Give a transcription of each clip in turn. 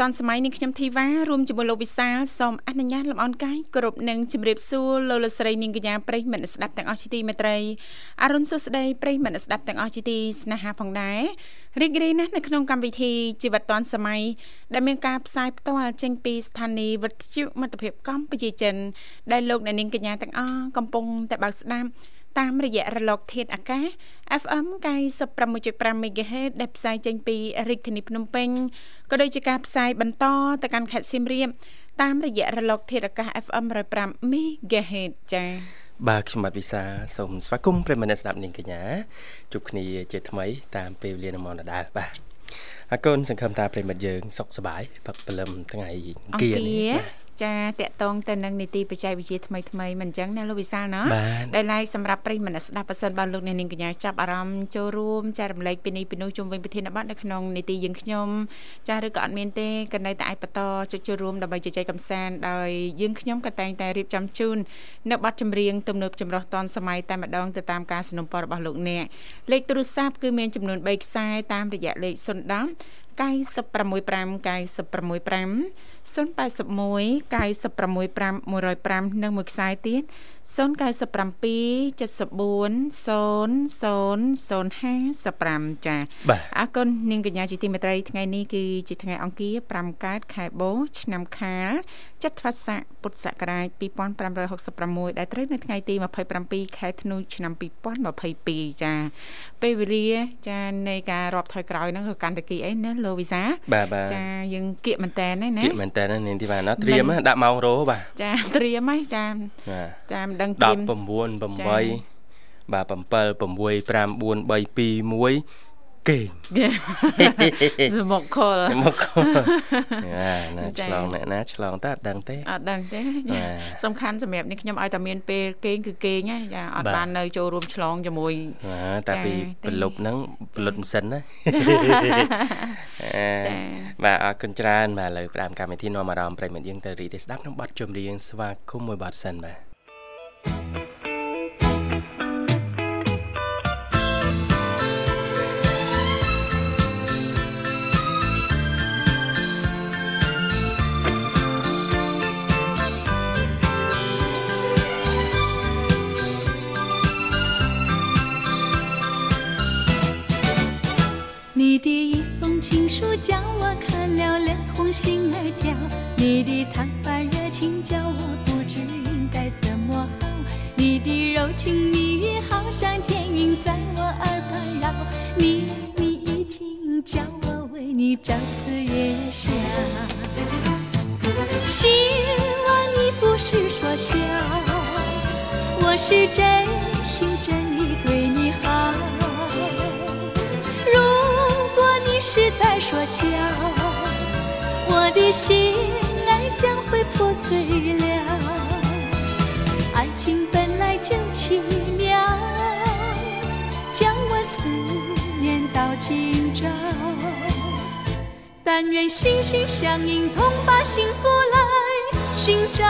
តឌွန်សម័យនេះខ្ញុំធីវ៉ារួមជាមួយលោកវិសាលសូមអនុញ្ញាតលំអរកាយគ្រប់នឹងជម្រាបសួរលោកលស្រីនាងកញ្ញាប្រិយមិត្តស្ដាប់ទាំងអស់ជាទីមេត្រីអរុនសុស្ដីប្រិយមិត្តស្ដាប់ទាំងអស់ជាទីស្នេហាផងដែររីករាយណាស់នៅក្នុងកម្មវិធីជីវិតឌွန်សម័យដែលមានការផ្សាយផ្ទាល់ចេញពីស្ថានីយ៍វិទ្យុមិត្តភាពកម្ពុជាចិនដែលលោកអ្នកនាងកញ្ញាទាំងអស់កំពុងតែបើកស្ដាប់ តាមរយៈរលកធាតុអាកាស FM 96.5 MHz ដែលផ្សាយចេញពីរាជធានីភ្នំពេញក៏ដូចជាការផ្សាយបន្តទៅកាន់ខេត្តសៀមរាបតាមរយៈរលកធាតុអាកាស FM 105 MHz ចា៎បាទខ្ញុំបាទវិសាសូមស្វាគមន៍ប្រិមនៈស្ដាប់នាងកញ្ញាជួបគ្នាជាថ្មីតាមពេលវេលានៅម៉ោងដដែលបាទអរគុណសង្ឃឹមថាប្រិមិត្តយើងសុខសប្បាយផឹកព្រលឹមថ្ងៃអង្គារនេះបាទ ចាតកតងទៅនឹងនីតិបច្ចេកវិទ្យាថ្មីថ្មីមិនអញ្ចឹងណាលោកវិសាលណាដែលឡែកសម្រាប់ប្រិយមិត្តស្ដាប់ប៉ះសិនបានលោកអ្នកនាងកញ្ញាចាប់អារម្មណ៍ចូលរួមចែករំលែកពីនេះពីនោះជុំវិញប្រធានបទនៅក្នុងនីតិយើងខ្ញុំចាឬក៏អត់មានទេក៏នៅតែអាចបន្តចុចចូលរួមដើម្បីជជែកកម្សាន្តដោយយើងខ្ញុំក៏តែងតែរៀបចំជូននៅបទចម្រៀងទំនើបចម្រុះតនសម័យតែម្ដងទៅតាមការสนับสนุนរបស់លោកអ្នកលេខទូរស័ព្ទគឺមានចំនួន3ខ្សែតាមរយៈលេខ010 965 965 081 965 105និងមួយខ្សែទៀត097 74 00055ចាអរគុណនាងកញ្ញាជាទីមេត្រីថ្ងៃនេះគឺជាថ្ងៃអង្គារ5កើតខែបូឆ្នាំខាលចត្វាស័កពុទ្ធសករាជ2566ដែលត្រូវនៅថ្ងៃទី27ខែធ្នូឆ្នាំ2022ចាពេលវេលាចានៃការរាប់ថយក្រោយហ្នឹងក៏កាន់តែគីអីណាលោកវិសាចាយើងគៀកមែនតើណាគៀកមែនតើនាងទីបានណាត្រៀមដាក់ម៉ោងរោបាទចាត្រៀមហ៎ចាចាមិនដឹងត្រៀម19 8បាទ7 6 5 4 3 2 1 គេងសមុខខលសមុខខលណាឆ្លងអ្នកណាឆ្លងតើអត់ដឹងទេអត់ដឹងទេសំខាន់សម្រាប់នេះខ្ញុំឲ្យតែមានពេលគេងគឺគេងណាចាអត់បាននៅចូលរួមឆ្លងជាមួយតែពីប្រលប់ហ្នឹងប្រលត់ម៉ាស៊ីនណាចាបាទអរគុណច្រើនបាទឥឡូវផ្ដើមកម្មវិធីនាំអារម្មណ៍ប្រិមិត្តយើងទៅរីករាយស្ដាប់ក្នុងបទចម្រៀងស្វាគមន៍មួយបទសិនបាទ 心儿跳，你的坦白热情叫我不知应该怎么好，你的柔情蜜语好像天音在我耳畔绕，你你已经叫我为你朝思夜想，希望你不是说笑，我是真心真意对你好。如果你是在说笑，我的心爱将会破碎了。爱情本来就奇妙，将我思念到今朝。但愿心心相印，同把幸福来寻找。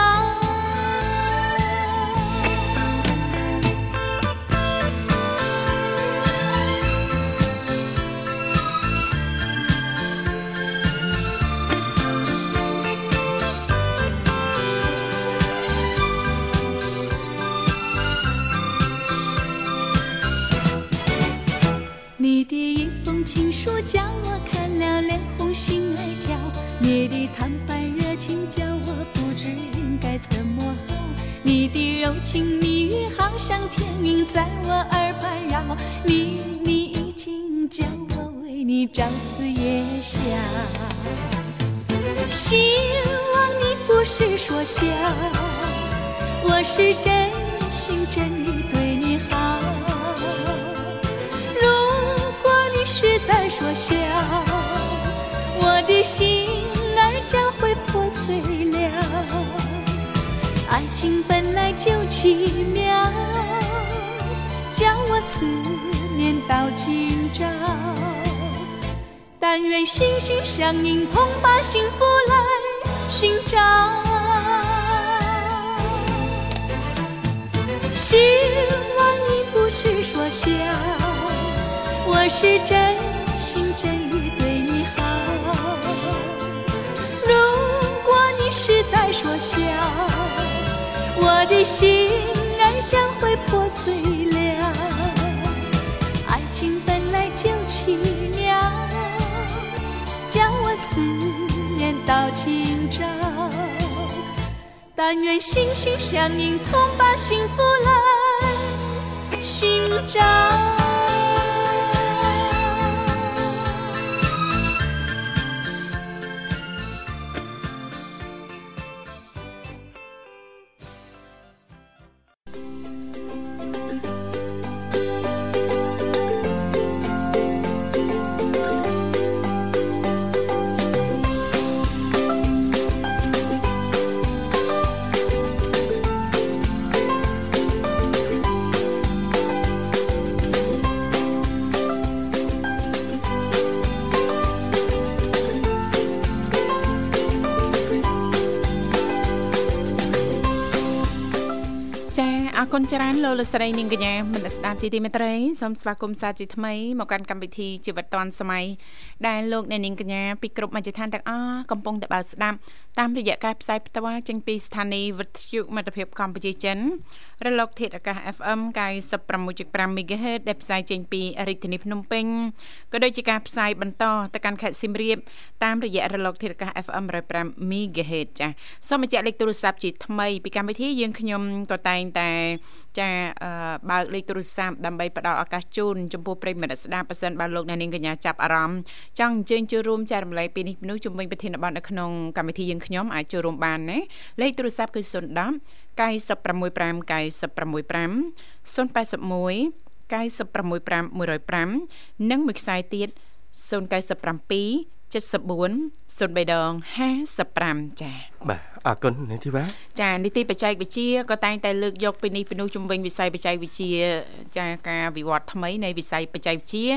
情本来就奇妙，叫我思念到今朝。但愿心心相印，同把幸福来寻找。希望你不是说笑，我是真心真我的心儿将会破碎了。爱情本来就奇妙，叫我思念到今朝。但愿心心相印，同把幸福来寻找。 ច្រើនលោកលកស្រីនាងកញ្ញាមនស្ដាប់ជាទីមេត្រីសូមស្វាគមន៍សាជាថ្មីមកកាន់កម្មវិធីជីវិតឌွန်សម័យដែលលោកអ្នកនាងកញ្ញាពីគ្រប់មជ្ឈដ្ឋានទាំងអស់កំពុងតែបើកស្ដាប់តាមរយៈការផ្សាយផ្ទាល់ចេញពីស្ថានីយ៍វិទ្យុមិត្តភាពកម្ពុជាចិនរលកធាតុអាកាស FM 96.5 MHz ដែលផ្សាយចេញពីរាជធានីភ្នំពេញក៏ដូចជាការផ្សាយបន្តទៅកាន់ខេត្តសៀមរាបតាមរយៈរលកធាតុអាកាស FM 105 MHz ចាសូមបញ្ជាក់លេខទូរស័ព្ទជាថ្មីពីកម្មវិធីយើងខ្ញុំក៏តែងតែចាបើកលេខទូរស័ព្ទដើម្បីផ្ដល់ឱកាសជូនចំពោះប្រិយមិត្តស្ដាប់ប៉ះសិនបើលោកអ្នកនាងកញ្ញាចាប់អារម្មណ៍ចង់អញ្ជើញចូលរួមចែករំលែកពីនេះនោះជំវិញប្រធានបទនៅក្នុងកម្មវិធីយើងខ្ញុំអាចចូលរួមបានណាលេខទូរស័ព្ទគឺ010 965 965 081 965 105និងមួយខ្សែទៀត097 74 03ដង55ចា៎បាទអរគុណនាងធីវ៉ាចានីតិបច្ចេកវិទ្យាក៏តែងតែលើកយកពីនេះពីនោះជំវិញវិស័យបច្ចេកវិទ្យាចាការវិវត្តថ្មីនៃវិស័យបច្ចេកវិទ្យា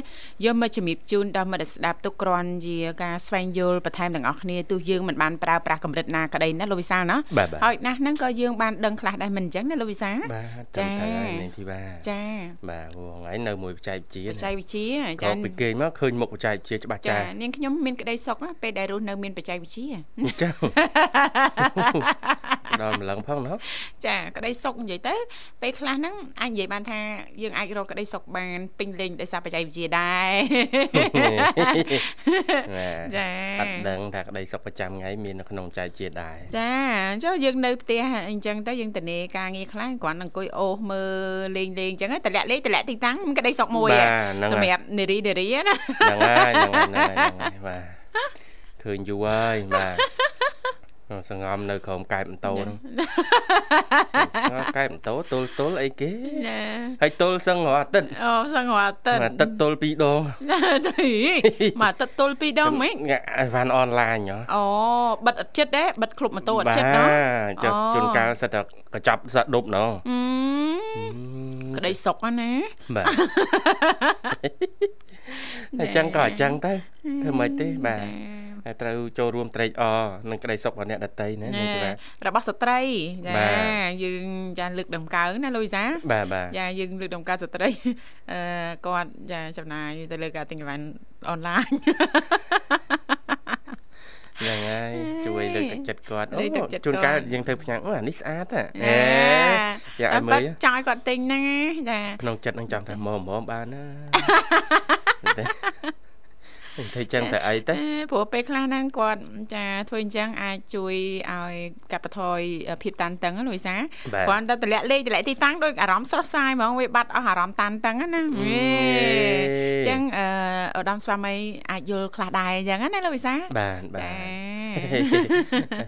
យកមកជំរាបជូនដល់មិត្តស្ដាប់ទុកគ្រាន់ជាការស្វែងយល់បន្ថែមទាំងអស់គ្នាទោះយើងមិនបានប្រើប្រាស់កម្រិតណាក្តីណាលោកវិសាលណាបាទបាទហើយណាស់ហ្នឹងក៏យើងបានដឹងខ្លះដែរមិនអញ្ចឹងណាលោកវិសាលបាទចាចាំតែហើយនាងធីវ៉ាចាបាទព្រោះថ្ងៃនៅមួយបច្ចេកវិទ្យាបច្ចេកវិទ្យាចាចាពីគេងមកឃើញមុខបច្ចេកវិទ្យាច្បាស់ចាចានាងខ្ញុំមានក្តីសុខណាពេលដែលរស់នៅមានបច្ចេកវិទ្យាអញ្ចឹងដល់ម្លឹងផងណោះចាក្តីសុខនិយាយទៅពេលខ្លះហ្នឹងអាចនិយាយបានថាយើងអាចរកក្តីសុខបានពេញលេញដោយសារបច្ចេកវិទ្យាដែរបាទចាអត់ដឹងថាក្តីសុខប្រចាំថ្ងៃមាននៅក្នុងចែកជាដែរចាចុះយើងនៅផ្ទះអញ្ចឹងទៅយើងតនេការងារខ្លះគ្រាន់តែអង្គុយអូសមើលលេងលេងអញ្ចឹងទៅតម្លាក់លេងតម្លាក់ទីតាំងមានក្តីសុខមួយបាទហ៎ហ្នឹងសម្ហើយរាប់នារីនារីណាហ្នឹងហើយហ្នឹងហើយហ្នឹងហើយហ្នឹងហើយបាទឃើញយូរហើយបាទ សង្ងំនៅក្រោមកែបបន្ទោហ្នឹងកែបបន្ទោទល់ទល់អីគេណាហើយទល់សឹងរាល់អាទិត្យអូសឹងរាល់អាទិត្យអាទិត្យទល់ពីរដងទៅមកអាទិត្យទល់ពីរដងហ្មងអីវ៉ាន់អនឡាញហ៎អូបិទអត់ចិត្តដែរបិទគ្រប់ម៉ូតូអត់បាទចិត្តណោះចុះអូជួនកាលសិតតែកញ្ចប់សិតដប់ណោះអឺក្តីសុខណាបាទអញ្ចឹងក៏អញ្ចឹងទៅធ្វើម៉េចទេបាទចា តែត្រូវចូលរួមត្រេកអរនឹងក្តីសុខរបស់អ្នកដតីណានេះគឺបាទរបស់ស្ត្រីចាបាទយើងចាលើកដំកើងណាលូយសាបាទបាទចាយើងលើកដំកើងស្ត្រីអឺគាត់ចាចំណាយទៅលើការទិញអីវ៉ាន់អនឡាញហ្នឹងហើយជួយលើកទឹកចិត្តគាត់លើកទឹកចិត្តជួនកាលគាត់យើងទៅផ្ញើអូអានេះស្អាតហ៎អេណាយ៉ាឲ្យមើលចង់ឲ្យគាត់ទិញហ្នឹងណាចាក្នុងចិត្តនឹងចង់ថាមកមកបានណាតែ ធ្វើចឹងតែអីទៅអេព្រោះពេលខ្លះហ្នឹងគាត់ចាធ្វើអញ្ចឹងអាចជួយឲ្យកាត់បន្ថយភាពតានតឹងណាលូយសាបាទគ្រាន់តែតម្លាក់លេខតម្លាក់ទីតាំងដូចអារម្មណ៍ស្រស់ស្រាយហ្មងវាបាត់អស់អារម្មណ៍តានតឹងណាហេអញ្ចឹងអឺឧត្តមស្វាមីអាចយល់ខ្លះដែរអញ្ចឹងណាលោកវិសាបាទបាទចា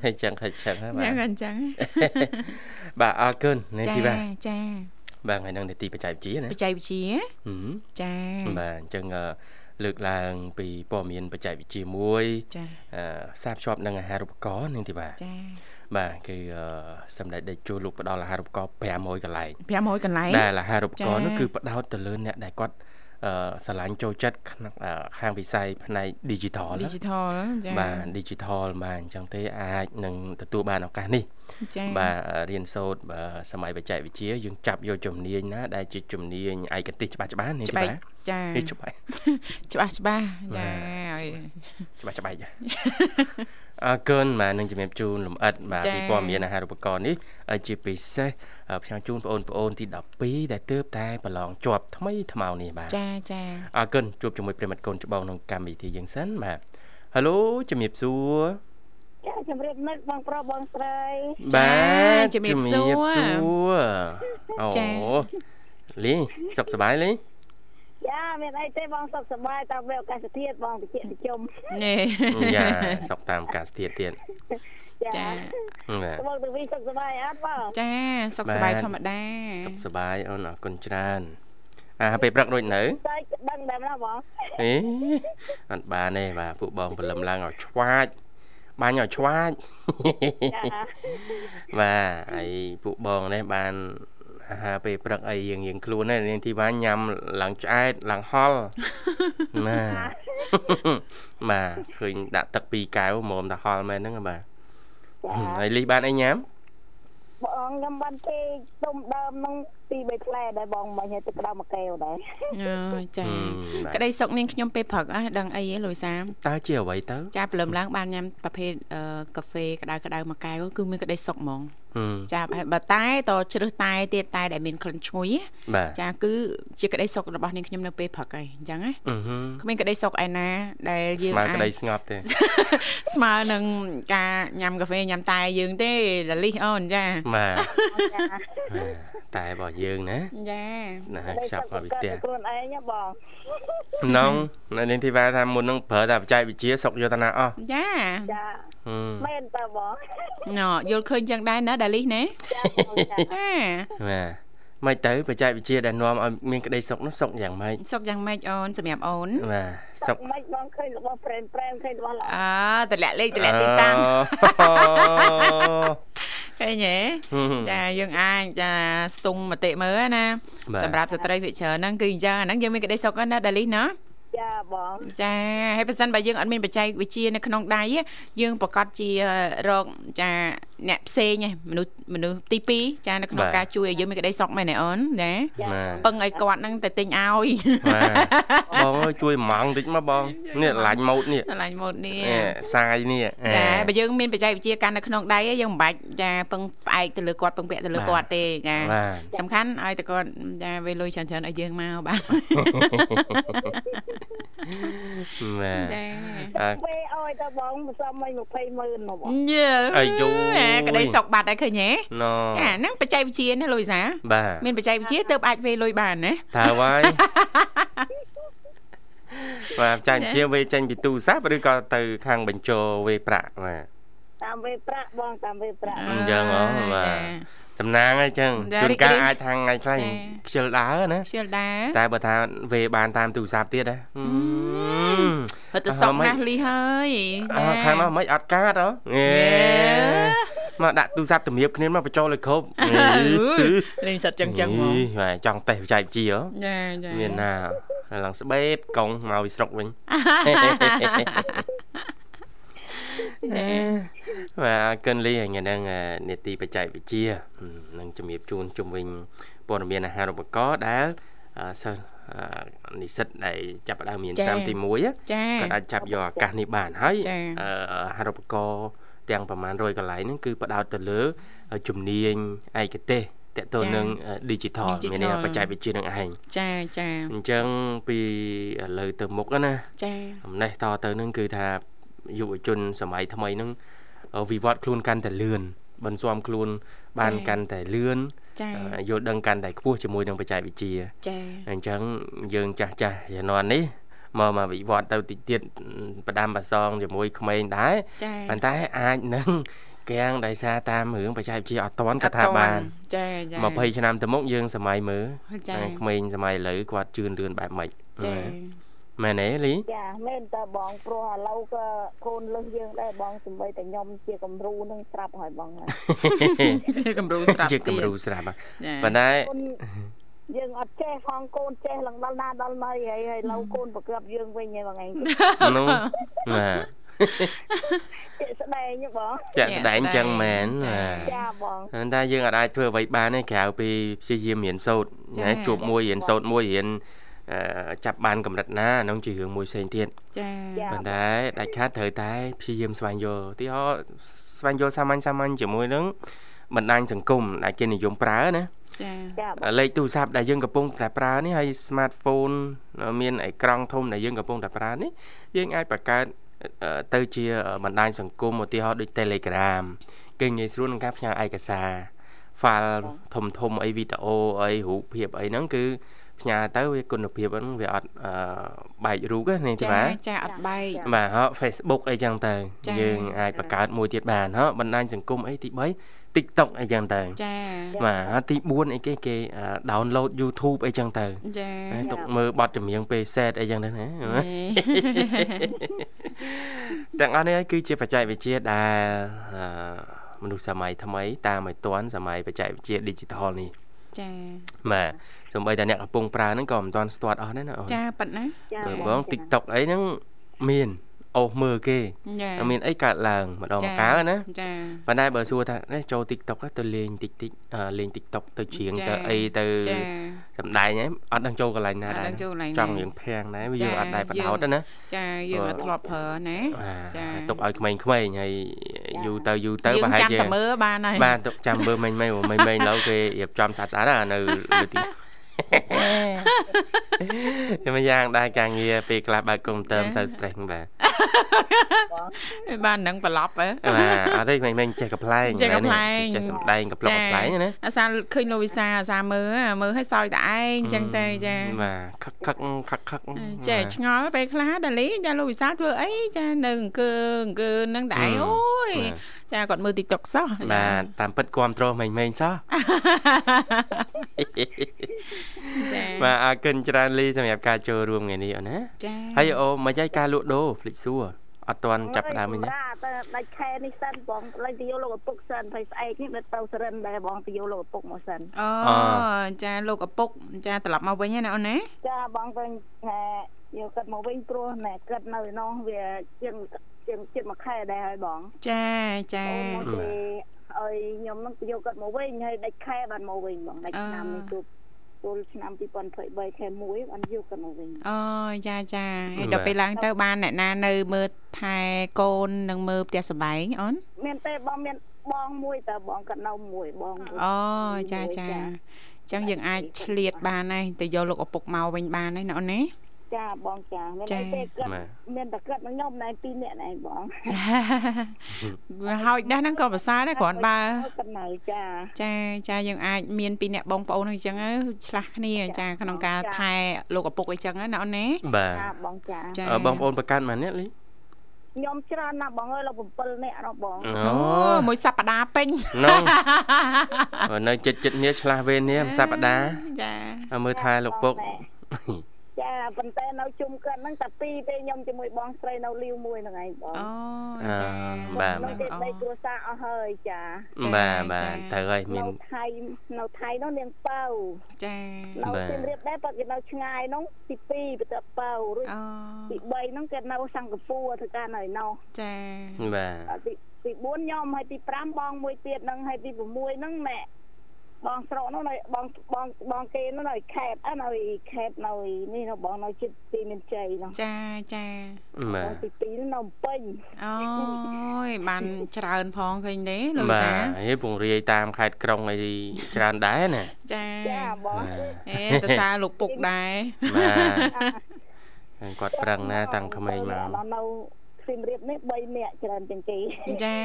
អញ្ចឹងខិតចឹងហ៎បាយ៉ាងទអញ្ចឹងបាទអរគុណនេះចាទីបាទចាបាទថ្ងៃហ្នឹងនីតិបច្ចេកវិទ្យាណាបច្ចេកវិទ្យាហឹមចាបាទអញ្ចឹងអឺ លើកឡើង ពីព័ត៌មានបច្ចេកវិទ្យាមួយចាអឺផ្សារភ្ជាប់នឹងអាហារូបករណ៍នឹងទីបាទចាបាទគឺអឺសម្ដេចតេជោលោកផ្ដល់អាហារូបករណ៍500កន្លែង500កន្លែងដែលអាហារូបករណ៍ចា៎នោះគឺផ្ដោតទៅលើអ្នកដែលគាត់អឺ ស្រឡាញ់ចូលចិត្តក្នុងអឺខាងវិស័យផ្នែក digital ណា digital ចាបាទ digital បាទអញ្ចឹងទេអាចនឹងទទួលបានឱកាសនេះចាបាទរៀនសូត្របាទសម័យបច្ចេកវិទ្យាយើងចាប់យកជំនាញណាដែលជាជំនាញឯកទេសច្បាស់ច្បាស់នេះច្បាស់បាទចានេះច្បាស់ច្បាស់ច្បាស់បាចាទឲ្យច្បាស់ច្បាស់ចា អរគុណបាទនឹងជំរាបជូនលំអិតបាទចា៎ពីព័ត៌មានអាហារូបករណ៍នេះហើយជាពិសេសអឺខ្ញុំជូនបងប្អូនទី12ដែលទើបតែប្រឡងជាប់ថ្មីថ្មោងនេះបាទចាចាអរគុណជួបជាមួយប្រិមិត្តកូនច្បងក្នុងកម្មវិធីយើងសិនបាទ Halo ជំរាបសួរចាជំរាបនឹកបងប្រុសបងស្រីបាទជំរាបសួរជំរាបសួរអូចាលីសុខសប្បាយលី ចាមានអីទេបងសុខសប្បាយតាមវាឱកាសធាតុបងតិចតិចុំនេះយ៉ាសុខតាមអាកាសធាតុទៀតចាបាទបងទៅវិញសុខសប្បាយអត់បងចាសុខសប្បាយបាទធម្មតាសុខសប្បាយអូនអរគុណច្រើនអាពេលព្រឹកដូចនៅតែដឹងដែរណាបងអេអត់បានទេបាទពួកបងព្រលឹមឡើងឲ្យឆ្វាចបាញ់ឲ្យឆ្វាចចាបាទហើយពួកបងនេះបាន អាហារពេលព្រឹកអីយើងយើងខ្លួនដែរនាងធីវ៉ាញ៉ាំឡើងឆ្អែតឡើងហល់បាទបាទឃើញដាក់ទឹកពីរកែវមុំតែហល់មែនហ្នឹងបាទចាហើយលីបានអីញ៉ាំបងខ្ញុំបានទេទុំដើមហ្នឹងពីរបីផ្លែដែរបងមិញឲ្យទឹកក្តៅមួយកែវដែរអើចាហឹមបាទក្តីសុខនាងខ្ញុំពេលព្រឹកអ่ะដឹងអីហ៎លុយសាមតើជាអ្វីទៅចាព្រលឹមឡើងបានញ៉ាំប្រភេទអឺកាហ្វេក្តៅក្តៅមួយកែវគឺមានក្តីសុខហ្មងហឹម ចាហើយបើតែតជ្រើសតែទៀតតែដែលមានក្លិនឈ្ងុយណាបាទចាគឺជាក្តីសុខរបស់នាងខ្ញុំនៅពេលព្រឹកហើយអញ្ចឹងណាអឺហឹមគ្មានក្តីសុខឯណាដែលយើងស្មើអាចក្តីស្ងប់ទេស្មើនឹងការញ៉ាំកាហ្វេញ៉ាំតែយើងទេដលីសអូនចាបាទចាបាទតែរបស់យើងណាចាណាតែចាប់មកពីផ្ទះខ្លួនឯងណាបងនងនៅនាងធីវ៉ាថាមុននឹងប្រើតែបច្ចេកវិទ្យាសុកយកតាណាអស់ចាចាហឹ មមែនតើបងណ៎យល់ឃើញចឹងដែរណាដាលីសណាចាបងចាចាបាទមិនទៅបច្ចេកវិទ្យាដែលនាំឲ្យមានក្តីសុខនោះសុខយ៉ាងម៉េចសុខយ៉ាងម៉េចអូនសម្រាប់អូនបាទសុសុខខមិនបងឃើញរបស់ប្រេមប្រេមឃើញរបស់ល្អអើតម្លាក់លេខតម្លាក់ទីតាំងឃើញទេអូចាយើងអាចចាស្ទង់មតិមើលណាបាទសម្រាប់ស្ត្រីវិជ្ជាហ្នឹងគឺអញ្ចឹងអាហ្នឹងយើងមានក្តីសុខណាដាលីសណា ចាបងចាហើយបើសិនបើយើងអត់មានបច្ចេកវិទ្យានៅក្នុងដៃទេយើងប្រកាសជារកចាអ្នកផ្សេងឯងមនុស្សមនុស្សទី2ចានៅក្នុងការជួយឲ្យយើងមានក្តីសុខមែនទេអូនណាចាបាទពឹងឲ្យគាត់ហ្នឹងទៅទិញឲ្យបាទបងអើយជួយម៉ងតិចមកបងនេះឡាញ់ម៉ូតនេះឆ្លាញ់ម៉ូតនេះអេសាយនេះចាបើយើងមានបច្ចេកវិទ្យាកាន់នៅក្នុងដៃឯងយើងមិនបាច់ចាពឹងផ្អែកទៅលើគាត់ពឹងពាក់ទៅលើគាត់ទេចាបាទសំខាន់ឲ្យតែគាត់ចាវេលុយច្រើនច្រើនឲ្យយើងមកបាទ បាទចាអើពេលអោយតើបងមិនសមមិន20ម៉ឺនមកបងយេអាយូក្តីសុខបាត់ហើយឃើញទេណចាហ្នឹងបច្ចេកវិទ្យាណាលុយសាបាទមានបច្ចេកវិទ្យាទើបអាចវេលុយបានណាតើហើយបាទចាញ់ជាវេចេញពីទូរស័ព្ទឬក៏ទៅខាងបញ្ជរវេប្រាក់បាទតាមវេប្រាក់បងតាមវេប្រាក់អញ្ចឹងហ៎បាទ សំណាងអីចឹងចាជួនរីកកាលរាយអាចខាងថ្ងៃខ្លះចាខ្ជិលដើរណាខ្ជិលដែរតែបើថាវេបានតាមទូរស័ព្ទទៀតហ៎ហឺទៅសុកអើមិនណាស់លីហើយអើខាងនោះមិនអត់កាតហ៎ងេមកដាក់ទូរស័ព្ទតម្រៀបគ្នាមកបញ្ចូលឲ្យគ្រប់អឺលេងសិតចឹងចឹងហ្មងនេះបាទចង់តេស្តបច្ចេកវិទ្យាហ៎ចាចាមានណាហើយឡើងស្បេតកង់មកពីស្រុកវិញចា បាទអរគុណលីថ្ងៃហ្នឹងនេតិបច្ចេកវិទ្យានឹងជំរាបជូនជុំវិញព័ត៌មានអាហារូបករណ៍ដែលអឺសិស្សអឺនិស្សិតដែលចាប់ផ្ដើមរៀនឆ្នាំទី1ចាគាត់អាចចាប់យកឱកាសនេះបានហើយចា៎អឺអាហារូបករណ៍ទាំងប្រមាណ100កន្លែងហ្នឹងគឺផ្ដោតទៅលើជំនាញឯកទេសតកតទៅចា៎នឹង digital មានន័យថា Digital បច្ចេកវិទ្យានឹងឯងចាចាអញ្ចឹងពីឥឡូវទៅមុខណាចាអំណេះតទៅនឹងគឺថា យុវជនសម័យថ្មីហ្នឹងអឺវិវត្តខ្លួនកាន់តែលឿនបន្ស៊ាំខ្លួនបានចា៎កាន់តែលឿនចាអឺយល់ដឹងកាន់តែខ្ពស់ជាមួយនឹងបច្ចេកវិទ្យាចាអញ្ចឹងយើងចាស់ចាស់ជំនាន់នេះមកមកវិវត្តទៅតិចទៀតផ្ដាំប្រសងជាមួយក្មេងដែរចាប៉ុន្តែអាចនឹងកាំងដោយសារតាមរឿងបច្ចេកវិទ្យាអត់តាន់ក៏ថាបានចាចា20ឆ្នាំទៅមុខយើងសម័យមើលចាក្មេងសម័យឥឡូវគាត់ជឿនលឿនបែបម៉េចចាអ មែនទេលីចាមែនតើបងព្រោះឥឡូវក៏កូនលឹះយើងដែរបងសម្បីតែខ្ញុំជាគំរូនឹងស្រាប់ហើយបងហើយជាគំរូស្រាប់ជាគំរូទៀតស្រាប់ហ៎ចាប៉ុន្តែកូនយើងអត់ចេះផងកូនចេះឡើងដល់ណាដល់ណីហើយហើយឥឡូវកូនប្រកបយើងវិញហើយបងឯងនោះបាទជាក់ស្ដែងហ៎បងចាក់ស្ដែងចឹងមែនចាបាទចាបងប៉ុន្តែយើងអាចធ្វើអ្វីបានទេក្រៅពីព្យាយាមរៀនសូត្រចាណាជួបមួយរៀនសូត្រមួយរៀនអឺ ចាប់បានកម្រិតណាអានោះជារឿងមួយផ្សេងទៀតចាប៉ុន្តែដាច់ខាតត្រូវតែព្យាយាមស្វែងយល់ឧទីហោរណ៍ស្វែងយល់សាមញ្ញសាមញ្ញជាមួយនឹងបណ្ដាញសង្គមដែលគេនិយមប្រើណាចាចាបងលេខទូរស័ព្ទដែលយើងកំពុងតែប្រើនេះហើយ smartphone មានអេក្រង់ធំដែលយើងកំពុងតែប្រើនេះយើងអាចបង្កើតអឺទៅជាបណ្ដាញសង្គមឧទាហរណ៍ដូច Telegram គេងាយស្រួលក្នុងការផ្ញើឯកសារ file ធំធំអីវីដេអូអីរូបភាពអីហ្នឹងគឺ ផ្ញើទៅវាគុណភាពហ្នឹងវាអត់អឺបែករូបទេនេះចាចាបាទចាអត់បែកបាទហ៎ Facebook អីចឹងទៅចាយើងអាចបង្កើតមួយទៀតបានហ៎បណ្ដាញសង្គមអីទី3 TikTok អីចឹងទៅចាបាទហើយទី4អីគេគេអឺ download YouTube អីចឹងទៅចាហើយទុកមើលបទចម្រៀងពេលសេតអីចឹងទៅណាទាំងអស់នេះគឺជាបច្ចេកវិទ្យាដែលអឺមនុស្សសម័យថ្មីតាមឲ្យទាន់សម័យបច្ចេកវិទ្យា digital នេះ ចាបាទសូម្បីតែអ្នកកំពុងប្រើហ្នឹងក៏មិនទាន់ស្ទាត់អស់ដែរណាអូនចាប៉ិតណាចាមើលបង TikTok អីហ្នឹងមាន អូសមើលគេចាមានអីកើតឡើងម្ដងម្កាលណាចាប៉ុន្តែបើសួរថានេះចូល TikTok ទៅលេងតិចតិចអឺលេង TikTok ទៅច្រៀងទៅអីទៅចាសម្ដែងហ្នឹងអត់ដឹងចូលកន្លែងណាអត់ដែរដឹងចូលកន្លែងណាចង់រៀងភាំងដែរវាយើងចាអត់ដែរបដោតយើងទេណាចាយើងអត់ធ្លាប់ប្រើណាបាទចាទុកឲ្យក្មេងៗហើយយូរទៅយូរទៅយើងប្រហែលចាំជាតែមើលបានហើយបាទទុកចាំមើលមិញមិញមិញមិញឡូវគេរៀបចំស្អាតស្អាតណានៅលើទី ខ្ញុំយ៉ាងដែរការងារពេលខ្លះបើកកុំព្យូទ័រមិនសូវ stress ហ្នឹងបាទបាននឹងប្រឡប់ហ៎បាទអត់ទេមិញមិញចេះកំ pl ែងចេះកំប្លែងចេះសំដែងកំ pl ុកកំ pl ែងណាអាសាឃើញលោកវិសាអាសាមើលអាមើលឲ្យសោយតែឯងចឹងទៅចាបាទខឹកខឹកខឹកខឹកចេះឆ្ងល់ពេលខ្លះដាលីចាលោកវិសាធ្វើអីចានៅអង្គើអង្គើនឹងតែឯងអូយ ចាគាត់មើល TikTok សោះបាទតាមពិតគ្រប់គ្រងមិញមិញសោះចាបាទអរគុណច្រើនលីសម្រាប់ការចូលរួមថ្ងៃនេះអូនណាចាហើយអូមិនយាយការលក់ដូរភ្លេចសួរអត់ទាន់ចាប់ផ្ដើមវិញទេតែដាច់ខែនេះសិនបងលេងទៅយកលោកឪពុកសិនហើយស្អែកនេះនៅទៅសរិនដែរបងទៅយកលោកឪពុកមកសិនអូចាលោកឪពុកចាត្រឡប់មកវិញណាអូនណាចាបងទៅណែយកគាត់មកវិញព្រោះណែគាត់នៅនោះវាជាង ជាងជិតមួយខែដែរហើយបងចាចាអូមកទេឲ្យខ្ញុំនឹងទៅយកគាត់មកវិញហើយដាច់ខែបានមកវិញបងដាច់ឆ្នាំនេះទូទូលឆ្នាំ2023ខែ1បានយកគាត់មកវិញអូចាចាហើយដល់ពេលឡើងទៅបានអ្នកណានៅមើលថែកូននិងមើលផ្ទះសម្បែងអូនមានទេបងមានបងមួយតើបងគាត់នៅមួយបងមួយអូចាចាអញ្ចឹងយើងអាចឆ្លៀតបានហើយទៅយកលោកឪពុកមកវិញបានហើយណាអូនណា ចាបងចាមានចាអីទេគាត់បាទមានតែគាត់នឹងខ្ញុំណែពីរនាក់ណែបងវាហោចដែរហ្នឹងក៏ប្រសើរដែរគ្រាន់បើគាត់នៅចាចាចាយើងអាចមានពីរអ្នកបងប្អូនអញ្ចឹងទៅឆ្លាស់គ្នាចាក្នុងការថែលោកឪពុកអីចឹងណាអូនណាបាទចាបងចាចាអឺបងប្អូនប្រកាន់មកនេះលីខ្ញុំច្រើនណាស់បងអើយលោក7នាក់នោះបងអូអូមួយសប្តាហ៍ពេញនោះអូនៅចិត្តចិត្តនេះឆ្លាស់វេននេះមួយសប្តាហ៍ចាឲ្យមើលថែលោកពុក ចាប៉ុន្តែនៅជុំគាត់ហ្នឹងតែពីរទេខ្ញុំជាមួយបងស្រីនៅលាវមួយហ្នឹងឯងបងអូចាបាទនៅទីដីគ្រួសារអស់ហើយចាបាទបាទត្រូវហើយមាននៅថៃនៅថៃនោះនាងប៉ៅចានៅបាទសៀមរាបដែរប៉ុន្តែគេនៅឆ្ងាយនោះទី2បន្ទាប់ប៉ៅឬអូទី3ហ្នឹងគេនៅសិង្ហបុរីធ្វើការនៅនោះចាបាទអ่าទីទី4ខ្ញុំហើយទី5បងមួយទៀតហ្នឹងហើយទី6ហ្នឹងណែ បងស្រុកនោះនៅបងបងបងគេនោះនៅខេតអើនៅខេតនៅនេះនៅបងនៅចិត្តទីមានជ័យនោះចាចាបាបងទទី2នោះនៅភ្នំពេញអូយបានច្រើនផងឃើញទេលោកវិបាទសាហើយពង្រាយតាមខេត្តក្រុងអីច្រើនដែរណាចាចាបងបាទអេតសាលោកពុកដែរបាទគាត់ប្រឹងណាតាំងក្មេងមកនៅសៀមរាបនេះ3នាក់ច្រើនជាងគេចា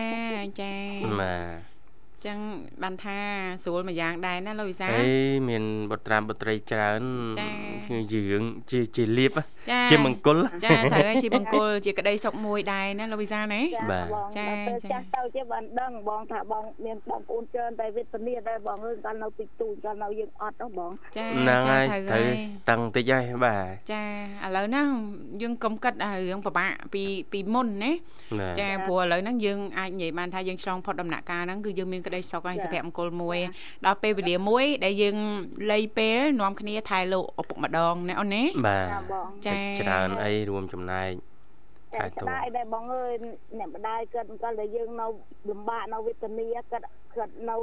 ចាបាទ ចឹងបានថាស្រួលមួយយ៉ាងដែរណាលោកវិសាលអេមានបុត្រាបុត្រីច្រើនចាគឺយើងជាជាលៀបចាជាមង្គលចាត្រូវឲ្យជាបង្គលជាក្តីសុខមួយដែរណាលោកវិសាលណាបាទបងចាដល់ទៅចាចាស់ទៅជាបានដឹងបងថាបងមានបងប្អូនច្រើនតែវេទនាដែរបងអើយកាលនៅពីទូចកាលនៅយើងអត់ហ៎បងចាហ្នឹងចាហើយត្រូវត្រូវហើយតឹងតិចហើយបាទចាឥឡូវហ្នឹងយើងកុំគិតអារឿងពិបាកពីពីមុនណាបាទចាព្រោះឥឡូវហ្នឹងយើងអាចនិយាយបានថាយើងឆ្លងផុតដំណាក់កាលហ្នឹងគឺយើងមានក្តីសុខហើយសុភមង្គលមួយដល់ពេលវេលាមួយ ដែលយើងលៃពេលនាំគ្នាថែលោកឪពុកម្ដងណាអូនណាបាទចាបងចាច្រើនអីរួមចំណែកតែថែស្ទាំដាយដែរបងអើយអ្នកម្ដាយគាត់កាលដែលយើងនៅលំបាកនៅវេទនាគាត់ គាត់នៅ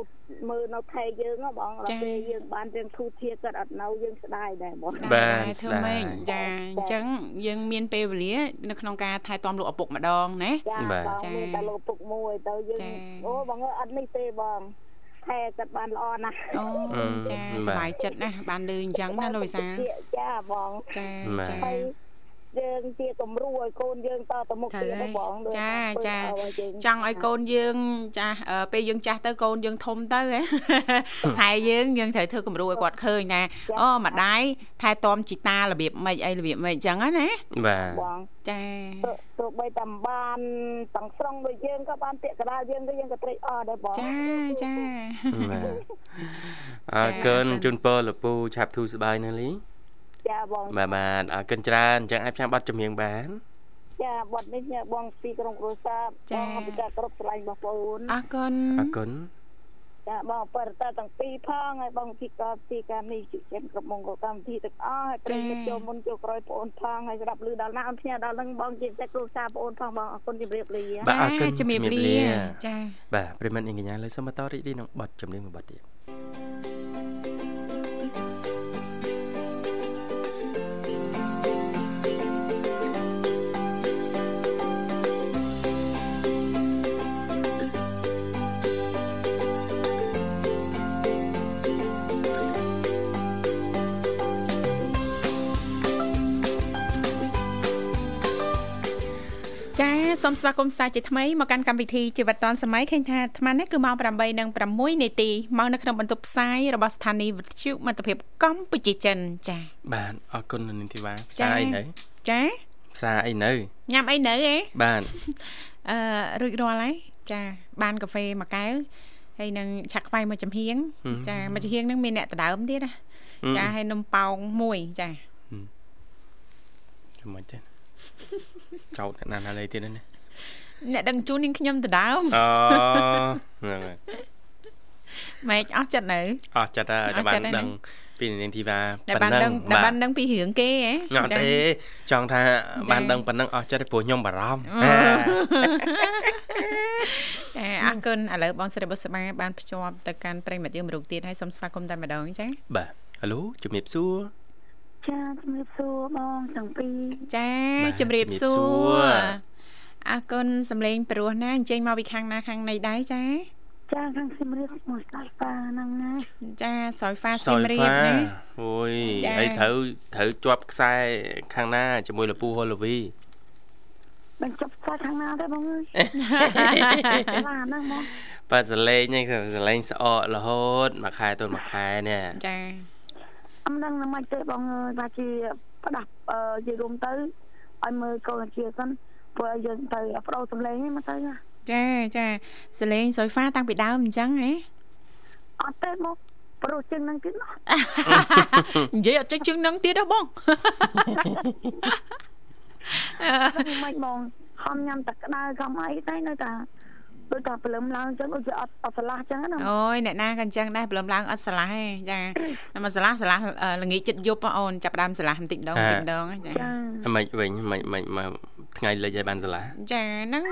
មើលនៅថែយើងហ៎បងដល់ពេលយើងបានរៀងធូរធារគាត់អត់នៅយើងស្ដាយដែរបងស្ដាយដែរធ្វើម៉េចចាអញ្ចឹងយើងមានពេលវេលានៅក្នុងការថែទាំលោកឪពុកម្ដងណាចាបាទបងចាមានតែលោកពុកមួយទៅយើងចាអូបងអើយអត់នេះទេបងថែគាត់បានល្អណាស់អូចាសប្បាយចិត្តណាស់បានលឺអញ្ចឹងណាលោកវិសាលចាបងចាបាទចាហើ យយើងជាគំរូឲ្យកូនយើងតទៅមុខត្រូវទៀតហើយណាបងដូចចាចាធ្វើឲ្យយើងចង់ឲ្យកូនយើងចាស់អឺពេលយើងចាស់ទៅកូនយើងធំទៅហ៎ថែយើងយើងត្រូវធ្វើគំរូឲ្យគាត់ឃើញណាអូម្ដាយថែទាំជីតារបៀបម៉េចអីរបៀបម៉េចអញ្ចឹងណាបាទបងចាទោះទោះបីតែបានទាំងស្រុងដូចយើងក៏បានពាក្យកដាលយើងក៏យើងក៏ត្រេកអរដែរបងចាចាបាទអរគុណជូនពរលពូឆាប់ធូរស្បើយណាលី ចាបងបាទបាទអរគុណច្រើនអញ្ចឹងអាចផ្សាយប័ណ្ណចម្រៀងបានចាបត់នេះញ៉ាបងពីក្រុមគ្រួសារបងអភិការគ្រប់ឆ្លាញ់បងប្អូនអរគុណអរគុណចាបងបរិទិទាំងពីរផងហើយបងពីកពីការនេះជិះចិនគ្រប់មង្គលកម្មវិធីទាំងអស់ហើយប្រិយមិត្តចូលមុនចូលក្រោយបងអូនផងហើយស្ដាប់ឮដល់ណាអូនផ្ញើដល់នឹងបងជាចិត្តគ្រួសារបងអូនផងបងអរគុណជម្រាបលាបាទអរគុណជំរាបជំរាបលាលាចាបាទប្រិមត្តអីកញ្ញាលើសូមបន្តរីករាយនឹងប័ណ្ណចម្រៀងមួយប័ណ្ណទៀត សូមស្វាគមន៍សាជាថ្មីមកកាន់កម្មវិធីជីវិតឌុនសម័យឃើញថាអាត្មានេះគឺម៉ោង8:06នាទីមកនៅក្នុងបន្ទប់ផ្សាយរបស់ស្ថានីយ៍វិទ្យុមិត្តភាពកម្ពុជាចិនចាបាទអរគុណលោកនាងធីវ៉ាផ្ចាសាយអីនៅចាផ្សាយអីនៅញ៉ាំអីនៅហ៎បាទអឺរួចរាល់ហើយចាបានកាហ្វេមួយកែវហើយនឹងឆាក់ខ្វៃមួយចំហៀងចាមួយចំហៀងហ្នឹងមានអ្នកដដើមទៀតណាចាហើយនំប៉ោងមួយចាចាំមិនទេ ចោតអ្នកណាណាលេទៀតណាអ្នកដឹងជូននាងខ្ញុំដដើមអូហ្នឹងហើយម៉េចអស់ចិត្តនៅអស់ចិត្តហើយអស់តែបានចិត្តហើយណាដឹងពីនាងធីវ៉ាដែលបានដឹងដែលបានដឹងពីរឿងគេហ៎អត់ទេចង់ថាបានដឹងប៉ុណ្ណឹងអស់ចិត្តទេព្រោះខ្ញុំបារម្ភចាអរគុណឥឡូវបងស្រីបុស្បាបានភ្ជាប់ទៅកាន់ប្រិមិត្តយើងមរុកទៀតហើយសូមស្វាគមន៍តែម្ដងចាបាទហៅជំរាបសួរ ចាជំរាបសួរបងទាំងពីរចាបាទជំរាបជំរាបសួសួររអរគុណសំឡេងព្រោះណាអញ្ជើញមកពីខាងណាខាងណីដែរចាចាខាងជំរាបមកស្ដាប់តាហ្នឹងណាចាស្រោយហ្វាសសៀមរាបណាអូយចាហើយត្រូវត្រូវជាប់ខ្សែខាងណាជាមួយលពូហូឡូវីមិនចប់ខ្សែខាងណាទេបងអើយឡាហ្នឹងបងបាទសលេងហ្នឹងគឺសលេងស្អករហូតមួយខែទល់មួយខែនេះចា អមដឹងណាមិនទេបងអើយថាជាផ្ដាស់អឺជារួមទៅឲ្យមើលកូនជាសិនព្រោះយើងទៅបដោសំឡេងហ្នឹងមកទៅណាចាចាសលេងស្រោយហ្វាតាំងពីដើមអញ្ចឹងហ៎អត់ទេមកប្រុសជាងហ្នឹងទៀតណានិយាយអត់ចេះជឹងនឹងទៀតហ៎បងមិនមិនបងខំញ៉ាំតែក្តៅខំអីតែនៅតែ ដូចតែព្រលឹមឡើងអញ្ចឹងដូចជាអត់អត់ឆ្លាស់អញ្ចឹងណាអូយអ្នកណាក៏អញ្ចឹងដែរព្រលឹមឡើងអត់ស្រឡះទេចាតែមកស្រឡះស្រឡះអឺល្ងាចចិត្តយប់ហ៎អូនចាប់ដើមស្រឡះបន្តិចម្ដងបន្តិចម្ដងហ៎ចាចាមិនវិញមិនមិនមកថ្ងៃលិចឲ្យបានសាលាចាហ្នឹង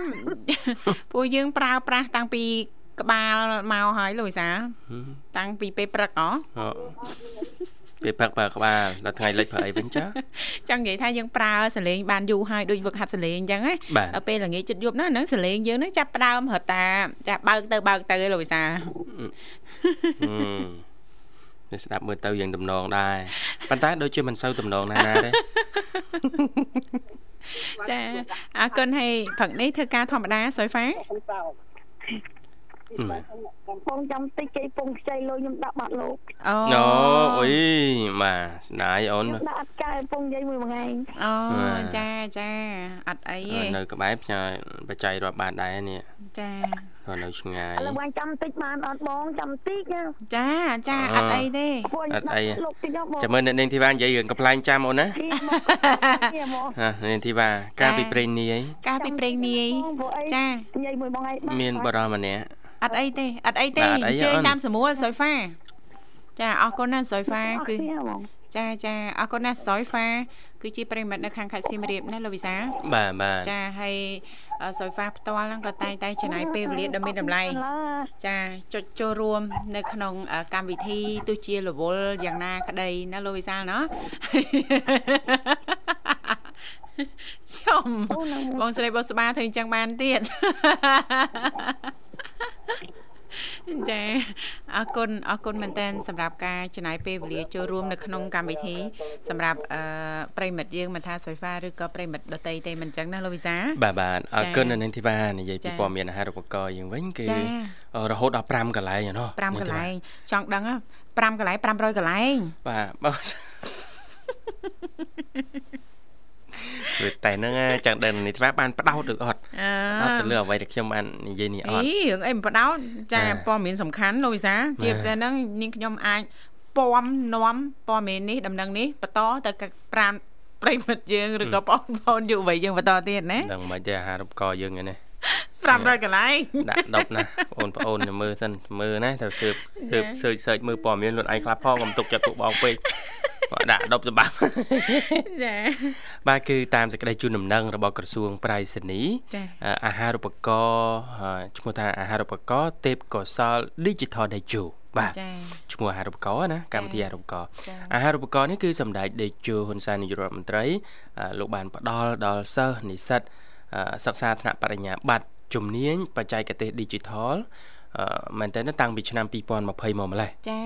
ពួកយើងប្រើប្រាស់តាំងពីក្បាលមកហើយលោកវិសាលតាំងពីពេលព្រឹកហ៎អូ ពេលព្រឹកប្រើក្បាលដល់ថ្ងៃលិចប្រើអីវិញចាចង់និយាយថាយើងប្រើសលេងបានយូរហើយដូចវឹកហាត់សលេងអញ្ចឹងណាបាទដល់ពេលល្ងាចចិត្តយប់ណាហ្នឹងសលេងយើងហ្នឹងចាប់ផ្ដើមរត់តាចាបើកទៅបើកទៅឯងលោកវិសាលនេះស្ដាប់មើលទៅយ៉ាងតំណងដែរប៉ុន្តែដូចជាមិនសូវតំណងណាស់ណាទេចាអរគុណហើយព្រឹកនេះធ្វើការធម្មតាសុយហ្វា ពងចាំតិចគេពងខ្ចីលុយខ្ញុំដាក់បាត់លោកអូអូអុយបាទស្ដាយអូនខ្ញុំដាក់អត់កែពងនិយាយមួយមួយថ្ងៃអូបាទចាចាអត់អីទេនៅក្បែរផ្ញើបច្ច័យរាប់បានដែរនេះចាគាត់នៅឆ្ងាយឥឡូវបងចាំតិចបានអត់បងចាំតិចណាចាចាអ่าអត់អីទេពួកអត់អីលោកតិចមកបងចាំមើលអ្នកនាងធីវ៉ានិយាយរឿងកំ pl ែងចាំអូនណាពីមកពីមកហាអ្នកនាងធីវ៉ាកាលពីព្រេងនាយកាលពីព្រេងនាយបងព្រោះអីចានិយាយមួយបងឯងមានបរិសម្នាក់ អត់អីទេអត់អីទេបាទអត់អីជើញអូនតាមសមួលសុយហ្វាចាអរគុណណាស់សុយហ្វាគឺគឺបងចាចាអរគុណណាស់សុយហ្វាគឺជាប្រិមិត្តនៅខាងខេត្តសៀមរាបណាលោកវិសាលបាទបាទចាហើយអឺសុយហ្វាផ្ទាល់ហ្នឹងក៏តែងតែចំណាយពេលវេលាដ៏មានតម្លៃចាចុចចូលរួម នៅក្នុងអឺកម្មវិធីទោះជារវល់យ៉ាងណាក្តីណាលោកវិសាលណោះចំបងស្រីបុស្បាធ្វើអញ្ចឹងបានទៀត ចាអរគុណអរគុណមែនតើសម្រាប់ការចំណាយពេលវេលាចូលរួមនៅក្នុងកម្មវិធីសម្រាប់អឺប្រិមិត្តយើងមិនថាសុយហ្វាឬក៏ប្រិមិត្តដតីទេមិនអញ្ចឹងណាលោកវិសាបាទបាទអរគុណចា៎អ្នកនាងធីវ៉ានិយាយចា៎ពីព័ត៌មានអាហារូបករណ៍យើងវិញគឺចា៎រហូតដល់5កន្លែងឯណោះ5កន្លែងចង់ដឹងហ៎5កន្លែង500កន្លែងបាទបាទ គឺតែហ្នឹងណាចង់ដឹងនេះថាបានផ្ដោតឬអត់អឺអត់ទៅលើអ្វីដែលខ្ញុំបាននិយាយនេះអអីត់រឿងអីមិនបដោតចាចា៎ព័ត៌មានសំខាន់លោកវិសាជាបាទពិសេសហ្នឹងនាងខ្ញុំអាចពំនាំព័ត៌មាននេះដំណឹងនេះបន្តទៅប្រាំប្រិមិត្តយើងឬក៏បងប្អូនយុវវ័យយើងបន្តទៀតណាដឹងមិនទេអាហារូបករណ៍យើងឯនេះ500កន្លែងដាក់ដប់ណាបងប្អូនទៅមើលសិនមើលណាទៅស៊ើបស៊ើបចា៎សើចសើចមើលព័ត៌មានខ្លួនឯងខ្លះផងកុំទុកចិត្តពួកបងពេក គាត់ដាក់10សម្បត្តិចាបាទគឺតាមសេចក្តីជូនដំណឹងរបស់ក្រសួងប្រៃសណីអាហារូបករណ៍ឈ្មោះថាអាហារូបករណ៍ទេពកោសល Digital Dejo បាទឈ្មោះអាហារូបករណ៍ណាកម្មវិធីអាហារូបករណ៍អាហារូបករណ៍នេះគឺសម្ដេចដេជោហ៊ុនសែននាយករដ្ឋមន្ត្រីលោកបានផ្ដល់ដល់សិស្សនិស្សិតសិក្សាថ្នាក់បរិញ្ញាបត្រជំនាញបច្ចេកទេស Digital មែនតើតាំងពីឆ្នាំ2020មកម្លេះចា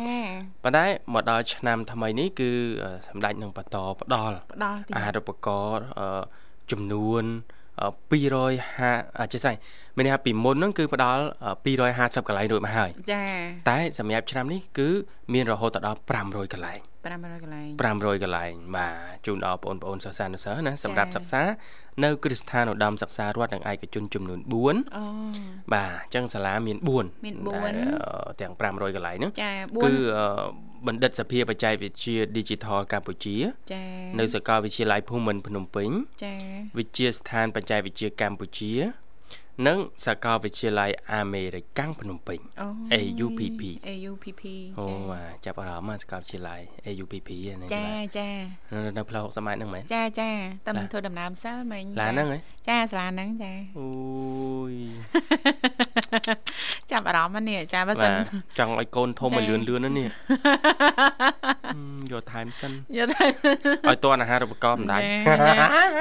ប៉ុន្តែមកដល់ឆ្នាំថ្មីនេះគឺអឺសម្ដេចនឹងបន្តផ្ដល់ផ្ដល់ទីអាហារូបករណ៍អឺចំនួនអឺ250អចេះស្អីមានន័យថាពីមុនហ្នឹងគឺផ្ដល់អឺ250កន្លែងរួចមកហើយចាតែសម្រាប់ឆ្នាំនេះគឺមានរហូតដល់500កន្លែង 500កន្លែង500កន្លែងបាទជូនដល់បងប្អូនសិស្សានុសិស្សណាសម្រាប់ចា៎សិក្សានៅគ្រឹះស្ថានឧត្តមសិក្សារដ្ឋនិងឯកជនចំនួន4អូបាទអញ្ចឹងសាលាមាន4មានដែល4អឺទាំង500កន្លែងហ្នឹងចាគឺ4អឺបណ្ឌិតសភាបច្ចេកវិទ្យា Digital កម្ពុជាចានៅសាកលវិទ្យាល័យភូមិន្ទភ្នំពេញចាវិទ្យាស្ថានបច្ចេកវិទ្យាកម្ពុជា និងសាកលវិទ្យាល័យអាមេរិកាំងភ្នំពេញអូ AUPP AUPP អូចាបាទចាប់អារម្មណ៍មកសាកលវិទ្យាល័យ AUPP ហ្នឹងចាចានៅនៅផ្លូវ60ម៉ែត្រហ្នឹងមែនចាចាតាមឡានធ្វើដំណើរម្សិលមិញឡានហ្នឹងហ៎ចាសាលាហ្នឹងចាអូយចាប់អារម្មណ៍ហ្នឹងនេះចាបើសិនបាទចង់ឲ្យកូនធំចា៎ឲ្យលឿនលឿនណានេះហឹមយកថែមសិនយកតែឲ្យតនអាហារូបករណ៍មិនដាច់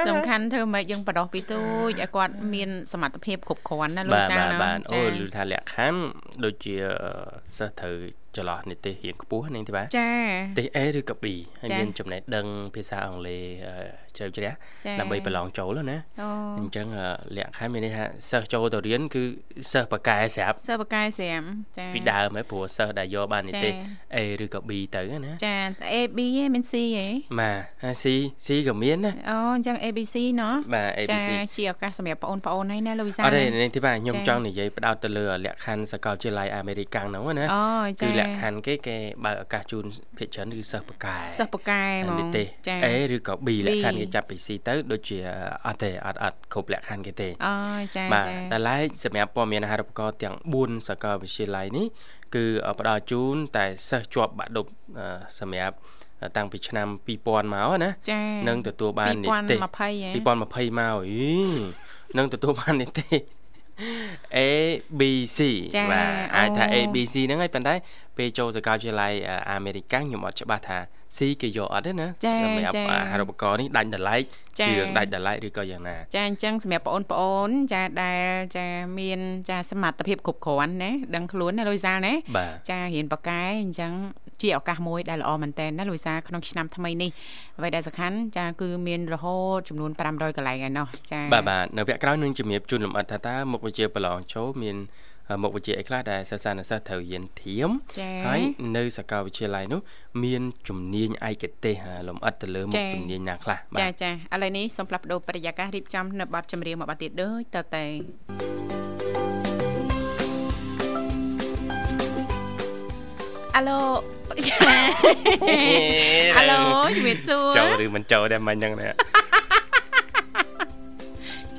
សំខាន់ធ្វើម៉េចយើងបដោះពីទូចឲ្យគាត់មានសមត្ថភាពគ្រប់គ្រាន់ណាលោកបាទសាបាទណាបាទអូចាឮថាលក្ខខណ្ឌដូចជាអឺសិស្សត្រូវចន្លោះនិទេសរៀងខ្ពស់ហ្នឹងទេបាទចាទេស A ឬក៏ B ហើយចា៎មានចំណេះដឹងភាសាអង់គ្លេសអឺជ្រៅជ្រះចាដើម្បីប្រឡងចូលណាអូអញ្ចឹងអឺលក្ខខណ្ឌមានន័យថាសិស្សចូលទៅរៀនគឺសិស្សបកកែស្រាប់សិស្សបកាយស្រាមចាពីដើមហើយព្រោះសិស្សដែលយកបាននិទេសចា៎ A ឬក៏ B ទៅណាចា A B ឯងមាន C ឯងបាទហើយ C C ក៏មានណាអូអញ្ចឹង ABC ណោះបាទចា ABC ជាឱកាសសម្រាប់បងប្អូនហើយណាលោកវិសាអត់ទេណានេះទីបាទខ្ញុំចា៎ចង់និយាយផ្ដោតទៅលើលក្ខខណ្ឌសាកលវិទ្យាល័យអាមេរិកាំងហ្នឹងណាអូគឺចាលក្ខខណ្ឌគេគេបើកឱកាសជូនភាគច្រើនគឺសិស្សបកកែសិស្សបកាយហ្មនិងទេសចា A ឬក៏ B លក្ខខណ្ឌ B គេចាប់ពី C ទៅដូចជាអត់ទេអត់អត់គ្រប់លក្ខខណ្ឌគេទេអូចាបាទចាតែឡែកសម្រាប់ព័ត៌មានអាហារូបករណ៍ទាំង4សាកលវិទ្យាល័យនេះគឺផ្ដល់ជូនតែសិស្សជាប់បាក់ឌុបអឺសម្រាប់តាំងពីឆ្នាំ2000មកណាចានឹងទទួលបាននិទេស2020ហ៎2020មកអីនឹងទទួលបាននិទេ ស A B C ចាបាទអាចថាអូ A B C ហ្នឹងហើយប៉ុន្តែពេលចូលសាកលវិទ្យាល័យអាមេរិកខ្ញុំអត់ច្បាស់ថា C គេយកអត់ទេណាចាសម្រាប់ចាអាហារូបករណ៍នេះដាច់តម្លៃចាជឿងដាច់តម្លៃឬក៏យ៉ាងណាចាអញ្ចឹងសម្រាប់បងប្អូនចាដែលចាមានចាសមត្ថភាពគ្រប់គ្រាន់ណាដឹងខ្លួនណាលូយសាលណាបាទចារៀនបកកែអញ្ចឹង ជាឱកាសមួយដែលល្អមែនតើណាលូយសាក្នុងឆ្នាំថ្មីនេះអ្វីដែលសំខាន់ចាគឺមានរហូតចំនួន500កន្លែងឯណោះចាបាទបាទនៅវគ្គក្រោយនឹងជំរាបជូនលម្អិតថាតើមុខវិជ្ជាប្រឡងចូលមានមុខវិជ្ជាអីខ្លះដែលសិស្សានុសិស្សត្រូវរៀនធៀមចា៎ហើយនៅសាកលវិទ្យាល័យនោះមានជំនាញឯកទេសលំអិតទៅលើមុខចា៎ជំនាញណាខ្លះចាចាឥឡូវនេះសូមផ្លាស់ប្ដូរបរិយាកាសរៀបចំនៅប័ណ្ណចម្រៀងមួយប័ណ្ណទៀតដូចតទៅ អាឡូចាអាឡូជំរាបសួរចូលឬមិនចូលដែរមិញហ្នឹងណា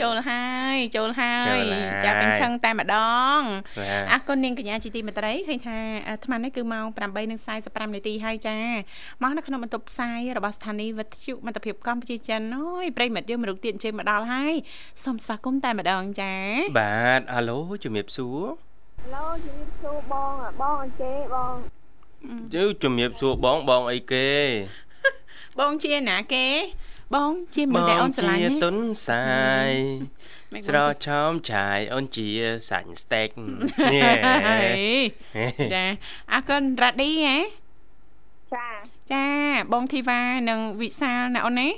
ចូលហើយចូលហើចូលយហើយចាពេញខឹងតែម្ដងបាទអរគុណនាងកញ្ញាជាទីមេត្រីឃើញថាអាអាត្មានេះគឺម៉ោង8:45នាទីហើយចាមកនៅក្នុងបន្ទប់ផ្សាយរបស់ស្ថានីយ៍វិទ្យុមិត្តភាពកម្ពុជាចិនអូយប្រិយមិត្តយើងមរុកទៀតអញ្ជើញមកដល់ហើយសូមស្វាគមន៍តែម្ដងចាបាទអាឡូជំរាបសួរឡូជំរាបសួរបងបងអញ្ជើបង ជើជំរាបសួរបងបងអីគេ បងជាណាគេ បងជាមនុស្សដែលអូនស្រឡាញ់ជាទេទុនសាយមិនស្រឆោមឆាយអូនជាសាច់ស្តេកញ៉ែចាអរគុណរ៉ាឌីហ៎ចាចាបងធីវ៉ានិងវិសាលណាអូនណា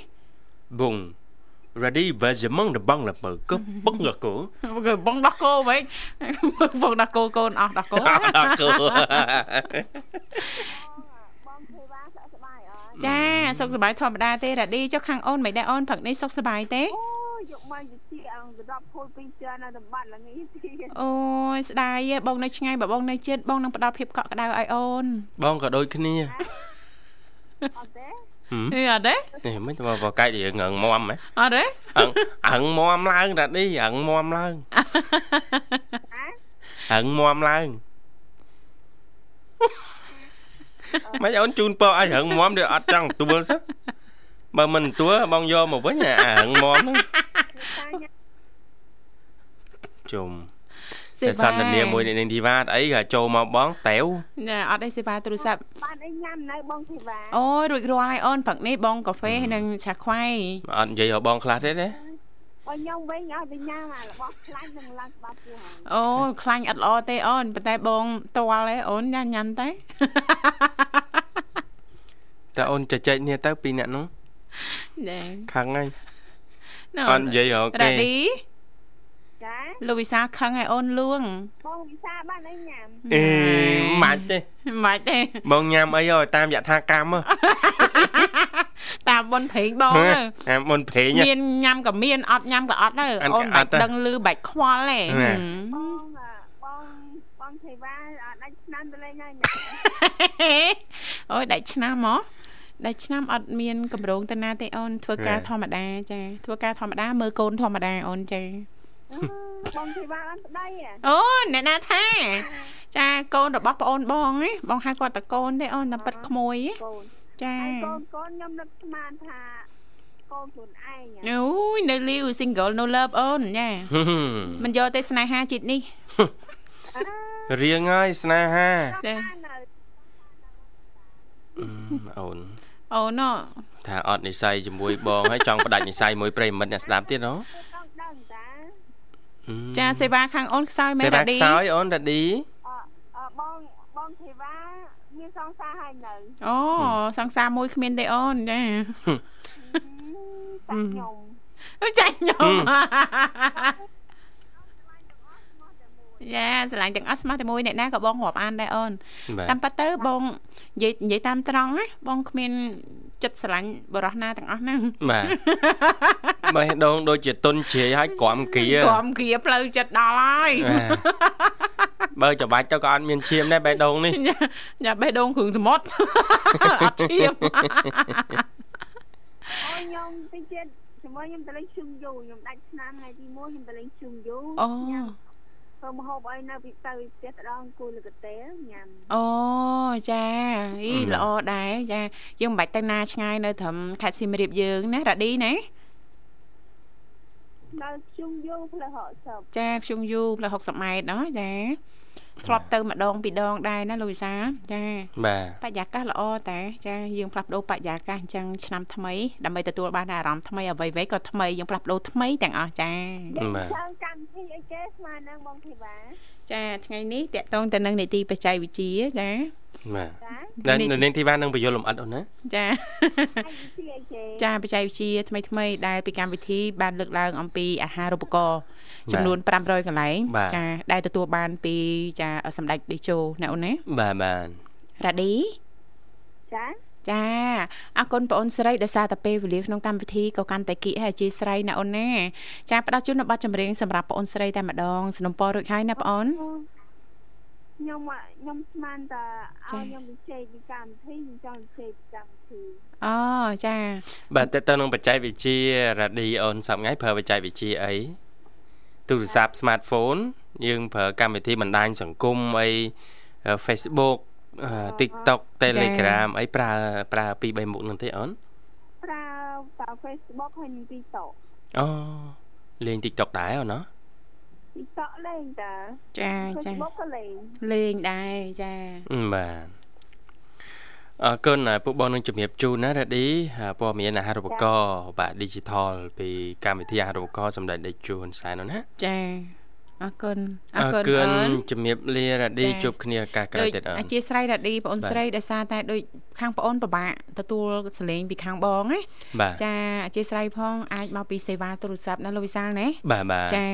បង ready បើជាម៉ងដបងលបើកបងកកោគឺបងដោះគោវិញបងដោះគោកូនអស់ដោះគោកកោបងធីវ៉ាសុខសប្បាយអត់ចាសុខសប្បាយធម្មតាទេរ៉ាឌីចុះខាងអូនមិនដែរអូនព្រឹកនេះសុខសប្បាយទេអូយកមកយជាអង្គរាប់ភូលពីជើនៅតំបន់ល្ងាទៀតអូយស្ដាយហ៎បងនៅឆ្ងាយបើបងនៅជិតបងនឹងផ្ដល់ភាពកក់ក្ដៅឲ្យអូនបងក៏ដូចគ្នាអត់ទេ ហឹមហេអត់ទេនេះមិនទៅបកាច់រឿងងងមមហ៎អត់ទេអឹងអឹងមមឡើងតានេះអឹងមមឡើងហ៎អឹងមមឡើងមិនអូនជូនពរឲ្យរឹងមមវាអត់ចង់ទួលសោះបើមិនទួលបងយកមកវិញអារឹងមមហ្នឹងតាញ៉ាំជុំតែសន្តានាមួយនឹងធីវ៉ាអីក៏ចូលមកបងតេវណាអត់ទេសេវាទូរស័ព្ទបានអីញ៉ាំនៅបងធីវ៉ាអូយរួចរាល់ហើយអូនព្រឹកនេះបងកាហ្វេហើយនិងឆាខ្វៃអត់និយាយឲ្យបងខ្លះទេទេបងខ្ញុំវិញឲ្យទៅញ៉ាំអារបស់ខ្លាញ់នឹងឡើងច្បាប់ពោះហើយអូខ្លាញ់អត់ល្អទេអូនប៉ុន្តែបងតល់ទេអូនញ៉ាំញ៉ាំតែតើអូនចែកគ្នាទៅពីរអ្នកនោះណែខឹងហើយណ៎អត់និយាយរករ៉ាគេឌី ចាលោកវិសាខឹងឲ្យអូនលួងបងវិសាបានអីញ៉ាំអេមិនទេមិនទេបងញ៉ាំអីឲ្យតាមយថាកម្មហ៎តាមបុនព្រេងបងហ៎ទៅអាមុនព្រេងហ៎មានញ៉ាំក៏មានអត់ញ៉ាំក៏អត់ទៅអត់អូនអបាត់ច់ទេដឹងលឺបាច់ខ្វល់ទេណែហឹមបងអាបងបងធីវ៉ាអត់ដាច់ឆ្នាំទៅលេងហើយញ៉ាំអូយដាច់ឆ្នាំហ៎ដាច់ឆ្នាំអត់មានកម្រងទៅណាទេអូនធ្វើការធម្មតាចាធ្វើការធម្មតាមើលកូនធម្មតាអូនចាអឺ បងធីវ៉ាបានប្តីហ៎អូអ្នកណាថា ចាកូនរបស់ប្អូនបងណាបងហៅគាត់តកូនទេអូនតែប៉ិតក្មួយណាកូនចាហើយកូនកូនខ្ញុំនឹកស្មានថាកូនខ្លួនឯងហ៎អូយនៅលីវ single no love អូនចាមិនយកទេស្នេហាជាតិនេះអើរៀងហើយស្នេហាចានៅអឺអូនអូនណ៎ថាអត់និស័យជាមួយបងហើយចង់ផ្ដាច់និស័យមួយប្រិយមិត្តអ្នកស្ដាប់ទៀតហ៎ចង់ដឹងតា ចាសេវាខាងអូនខ្សោយមែសេនបារ៉ាឌីខ្សោយអូនតាឌីអអបងបងធីវ៉ាមានសង្សារហើយនៅអូសង្សារមួយគ្មានទេអូនចាតាខ្ញុំអូចាញ់ខ្ញុំយ៉ាស្រឡាញ់ទាំងអស់ស្មោះតែមួយអ្នកណាក៏បងរាប់អានដែរអូនបាទតាមពិតទៅបងនិយាយនិយាយតាមត្រង់ណាបងគ្មាន ចិត្តស្រឡាញ់បរោះណាទាំងអស់ហ្នឹងបាទបេះដូងដូចជាទុនជ្រាយហើយក្រំគៀក្រំគ្រាផ្លូវចិត្តដល់ហើយបាទបើច្បាច់ទៅក៏អត់មានឈាមដែរបេះដូងនេះញ៉ាញ៉ាបេះដូងគ្រឿងសមុទ្រអត់ឈាមអូខ្ញុំតិចទៀតជាមួយខ្ញុំទៅលេងជុំយូខ្ញុំដាច់ឆ្នាំថ្ងៃទី1ខ្ញុំទៅលេងជុំយូអូ ធ្វើមហូបអីនៅពីទៅផ្ទះដងគួយលើកតេលញ៉ាំអូចាអីល្អដែរចាយើងមិនបាច់ទៅណាឆ្ងាយនៅត្រឹមខេត្តសៀមរាបយើងណារ៉ាឌីណានៅជុំយូផ្លូវ60ចាខ្ជុងយូផ្លូវ60ម៉ែត្រណោះចា ធ្លាប់ទៅម្ដងពីរដងដែរណាលោកវិសាលចាបាទបរិយាកាសល្អតែចាយើងផ្លាស់ប្ដូរបរិយាកាសអញ្ចឹងឆ្នាំថ្មីដើម្បីទទួលបានអារម្មណ៍ថ្មីអ្វីៗក៏ថ្មីយើងផ្លាស់ប្ដូរថ្មីទាំងអស់ចាបាទធ្វើកម្មវិធីអីគេស្មើនឹងបងធីវ៉ាចាថ្ងៃនេះតកតងទៅនឹងនីតិបច្ចេកវិទ្យាចា បាទចាតែនៅនាងធីវ៉ានឹងបញ្យលលំអិតអូនណាចាហើយទីអីចេចាបច្ចេកវិទ្យាថ្មីថ្មីៗដែលពីកម្មវិធីបានលើកឡើងអំពីអាហារូបករណ៍ចំនួន500កន្លែងចាដែលទទួលបានពីចាសម្ដេចតេជោណាអូនណាបាទបាទរ៉ាឌីចាចាអរគុណបងអូនស្រីដែលសារតែពេលវេលាក្នុងកម្មវិធីក៏កាន់តែគៀកហើយអធិស្ស្រ័យណាអូនណាចាផ្ដល់ជូននៅប័ណ្ណចម្រៀងសម្រាប់បងអូនស្រីតែម្ដងสนុំពររួចហើយណាបងអូន ខ្ញុំអ่ะខ្ញុំស្មានតែចាឲ្យខ្ញុំវិជ័យពីកម្មវិធីខ្ញុំចង់វិជ័យពីកម្មវិធីអូចាបាទតើតើនឹងបច្ចេកវិទ្យារ៉ាឌីអូនសប្ងៃប្រើបច្ចេកវិទ្យាអីទូរស័ព្ទ smartphone យើងប្រើកម្មវិធីបណ្ដាញសង្គមអី Facebook អឺ TikTok Telegram អីប្រើប្រើពីរបីមុខហ្នឹងទេអូនប្រើប្រើ Facebook ហើយនឹង TikTok អូលេង TikTok ដែរអូនណា TikTok លេងតាចាចា Facebook ក៏លេងលេងដែរចាអឺបាទអរគុណហើយពួកបងនឹងជំរាបជូនណារ៉ាឌីព័ត៌មានអាហារូបករណ៍បាទ digital ពីកម្មវិធីអាហារូបករណ៍សម្ដេចដេជជួនសែននោះណាចា អរគុណអអររគុណគុណអូនជំរាបលារ៉ាឌីចា៎ជួបគ្នាឱកាសក្រោយដូចទៀតអូនអធិស្ស្រ័យរ៉ាឌីបងអូនបាទស្រីដោយសារតែដូចខាងបងអូនពិបាកទទួលសលេងពីខាងបងណាបាទចាអធិស្ស្រ័យផងអាចមកពីសេវាទូរស័ព្ទណាលោកវិសាលណាបាទបាទចា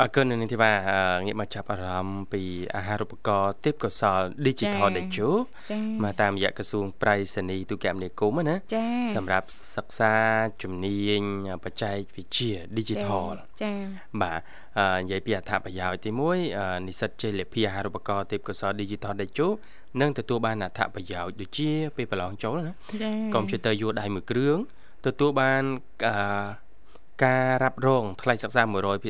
អរគុណនាងធីវ៉ាអឺងាកមកចាប់អារម្មណ៍ពីអាហារូបករណ៍ទេពកោសល digital ចា៎ដេជោចាមកតាមរយៈក្រសួងប្រៃសណីទូរគមនាគមន៍ណាចាសម្រាប់សិក្សាជំនាញបច្ចេកវិទ្យា digital ចាបាទអឺ និយាយពីអត្ថប្រយោជន៍ទី1អឺនិស្សិតជ័យលាភីអាហារូបករណ៍ទេពកោសល digital ដេជោនឹងទទួលបានអត្ថប្រយោជន៍ដូចជាពេលប្រឡងចូលណាចាកុំព្យូទ័រយួរដៃមួយគ្រឿងទទួលបានអឺការរ៉ាប់រងថ្លៃសិក្សា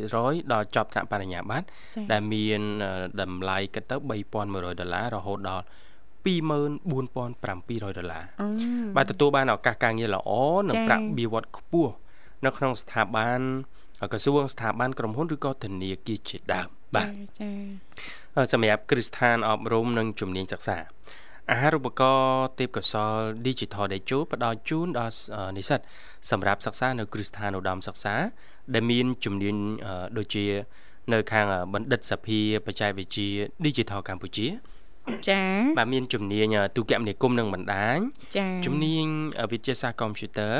100%ដល់ចប់ថ្នាក់បរិញ្ញាបត្រចាដែលមានអឺតម្លៃគិតទៅ3100ដុល្លាររហូតដល់24700ដុល្លារអឺបាទទទួលបានឱកាសការងារល្អនិងចា៎ប្រាក់បៀវត្សខ្ពស់នៅក្នុងស្ថាប័ន ក្រសួងស្ថាប័នក្រុមហ៊ុនឬក៏ធនាគារជាដើមបាទចាអឺសម្រាប់គ្រឹះស្ថានអប់រំនិងជំនាញសិក្សាអាហារូបករណ៍ទេពកោសល Digital ដែលជួផ្ដល់ជូនដល់អឺនិស្សិតសម្រាប់សិក្សានៅគ្រឹះស្ថានឧត្តមសិក្សា ដែលមានជំនាញអឺដូចជា នៅខាងអឺបណ្ឌិតសភាបច្ចេកវិទ្យា Digital កម្ពុជាចាបាទមានជំនាញអឺទូរគមនាគមន៍និងបណ្ដាញចាជំនាញអឺវិទ្យាសាស្ត្រកុំព្យូទ័រ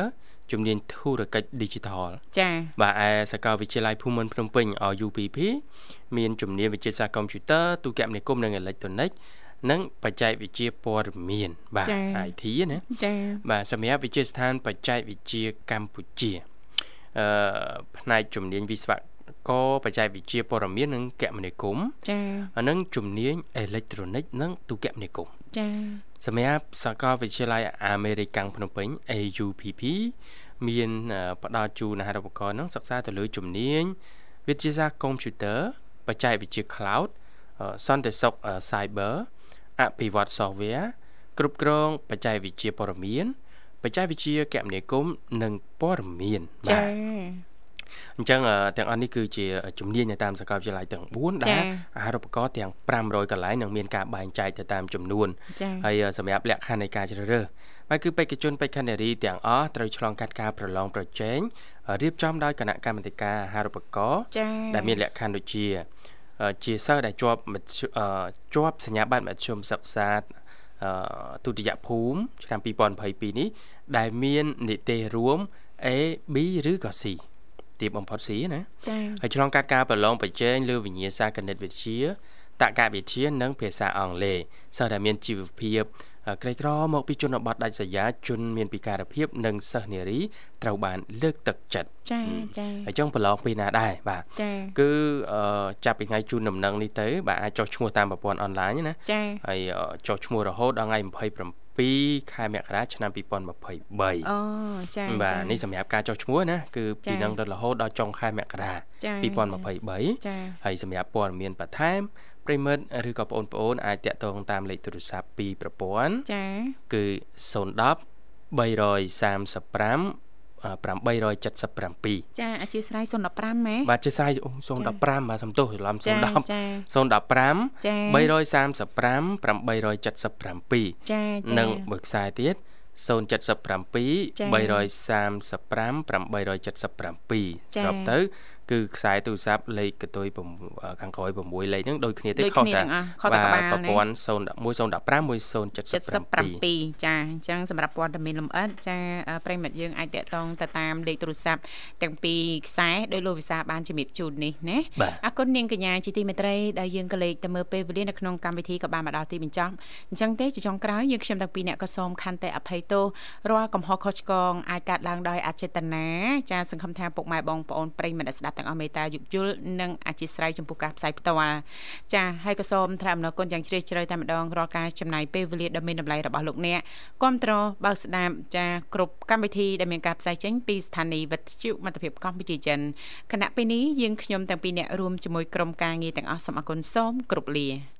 ជំនាញធុរកិច្ច Digital ចាបាទឯសាកលវិទ្យាល័យភូមិន្ទភ្នំពេញ UPP មានជំនាញវិទ្យាសាស្ត្រកុំព្យូទ័រទូរគមនាគមន៍និងអេឡិចត្រូនិកនិងបច្ចេកវិទ្យាព័ត៌មាន បាទ IT ណាចាបាទសម្រាប់វិទ្យាស្ថាន បច្ចេកវិទ្យាកម្ពុជាអឺផ្នែកជំនាញវិស្វករបច្ចេកវិទ្យាព័ត៌មាននិងគមនាគមន៍ចាហើយនិងជំនាញអេឡិចត្រូនិកនិងទូរគមនាគមន៍ចាសម្រាប់សាកលវិទ្យាល័យអាមេរិកភ្នំពេញ AUPP មានអឺផ្ដល់ជូនអាហារូបករណ៍ហ្នឹងសិក្សាទៅលើជំនាញវិទ្យាសាស្ត្រកុំព្យូទ័របច្ចេកវិទ្យា cloud អឺសន្តិសុខអឺ cyber អភិវឌ្ឍ software គ្រប់គ្រងបច្ចេកវិទ្យាព័ត៌មានបច្ចេកវិទ្យាគមនាគមន៍និងព័ត៌មានចាអញ្ចឹងអឺទាំងអស់នេះគឺជាជំនាញនៅតាមសាកលវិទ្យាល័យទាំង4ចាដែលអាហារូបករណ៍ទាំង500កន្លែងនឹងមានការបែងចែកទៅតាមចំនួនចាហើយអឺសម្រាប់លក្ខខណ្ឌនៃការជ្រើសរើស ហើយគឺបេក្ខជនបេក្ខនារីទាំងអស់ត្រូវឆ្លងកាត់ការប្រឡងប្រជែងអឺរៀបចំដោយគណៈកម្មាធិការអាហារូបករណ៍ចាដែលមានលក្ខខណ្ឌដូចជាអឺជាសិស្សដែលជាប់មធ្យអឺជាប់សញ្ញាបត្រមធ្យមសិក្សាអឺទុតិយភូមិឆ្នាំ2022នេះដែលមាននិទេសរួម A B ឬក៏ C ទីបំផុត C ណាចាហើយឆ្លងកាត់ការប្រឡងប្រជែងលើវិញ្ញាសាគណិតវិទ្យាតក្កវិទ្យានិងភាសាអង់គ្លេសសិស្សដែលមានជីវភាពអឺ ក្រីក្រមកពីជនបទដាច់ស្រយាលជនមានពិការភាពនិងសិស្សនារីត្រូវបានលើកទឹកចិត្តចាចាហើយចង់ប្រឡងពេលណាដែរបាទចាគឺអឺចាប់ពីថ្ងៃជូនដំណឹងនេះទៅបាទអាចចុះឈ្មោះតាមប្រព័ន្ធអនឡាញណាចាហើយអឺចុះឈ្មោះរហូតដល់ថ្ងៃ27ខែមករាឆ្នាំ2023អូចាបាទចានេះសម្រាប់ការចុះឈ្មោះណាគឺពីចា៎នឹងដល់រហូតដល់ចុងខែមករាចា2023ចាហើយសម្រាប់ព័ត៌មានបន្ថែម ប្រិមិត្តឬក៏បងប្អូនអាចតាក់ទងតាមលេខទូរស័ព្ទពីប្រព័ន្ធចាគឺ010 335 877ចាអធិស្ឋាន015ម៉ែបាទជាស្រ័យអូ015បាទសំទោសច្រឡំចា010ចា015ចា335 877ចាចានិងមួយខ្សែទៀត077ចា៎335 877ចា៎ស្របទៅ គឺខ្សែទូរស័ព្ទលេខកតុយខាងក្រោយ6លេខហ្នឹងដូចគ្នាទេដូចគ្នាទាំងអស់ខុសតែក្បាលប្រព័ន្ធ011 015 1077ចាអញ្ចឹងសម្រាប់ព័ត៌មានលម្អិតចាប្រិមិត្តយើងអាចតាក់ទងទៅតាមលេខទូរស័ព្ទទាំងពីរខ្សែដោយលោកវិសាបានជំរាបជូននេះណាអរគុណនាងកញ្ញាជាទីមេត្រីដែលយើងក៏លេខទៅមើលពេលវេលានៅក្នុងកម្មវិធីក៏បានមកដល់ទីបញ្ចប់អញ្ចឹងទេជាចុងក្រោយយើងខ្ញុំទាំងពីរអ្នកក៏សូមខន្តីអភ័យទោសរាល់កំហុសខុសឆ្គងអាចកើតឡើងដោយអចេតនាចាសង្ឃឹមថាពុកម៉ែបងប្អូនប្រិយមិត្តស្ដាប់ទាំងអស់មេត្តាយោគយល់និងអធិស្ឋានចំពោះការផ្សាយផ្ទាល់ចាសហើយក៏សូមថ្លែងអំណរគុណយ៉ាងជ្រាលជ្រៅតែម្ដងរាល់ការចំណាយពេលវេលាដ៏មានតម្លៃរបស់លោកអ្នកគ្រប់ត្របើស្ដាប់ចាសគ្រប់កម្មវិធីដែលមានការផ្សាយចេញពីស្ថានីយ៍វិទ្យុមិត្តភាពកម្ពុជាចិនគណៈពេលនេះយើងខ្ញុំទាំងពីរអ្នករួមជាមួយក្រុមការងារទាំងអស់សូមអគុណសូមគ្រប់លា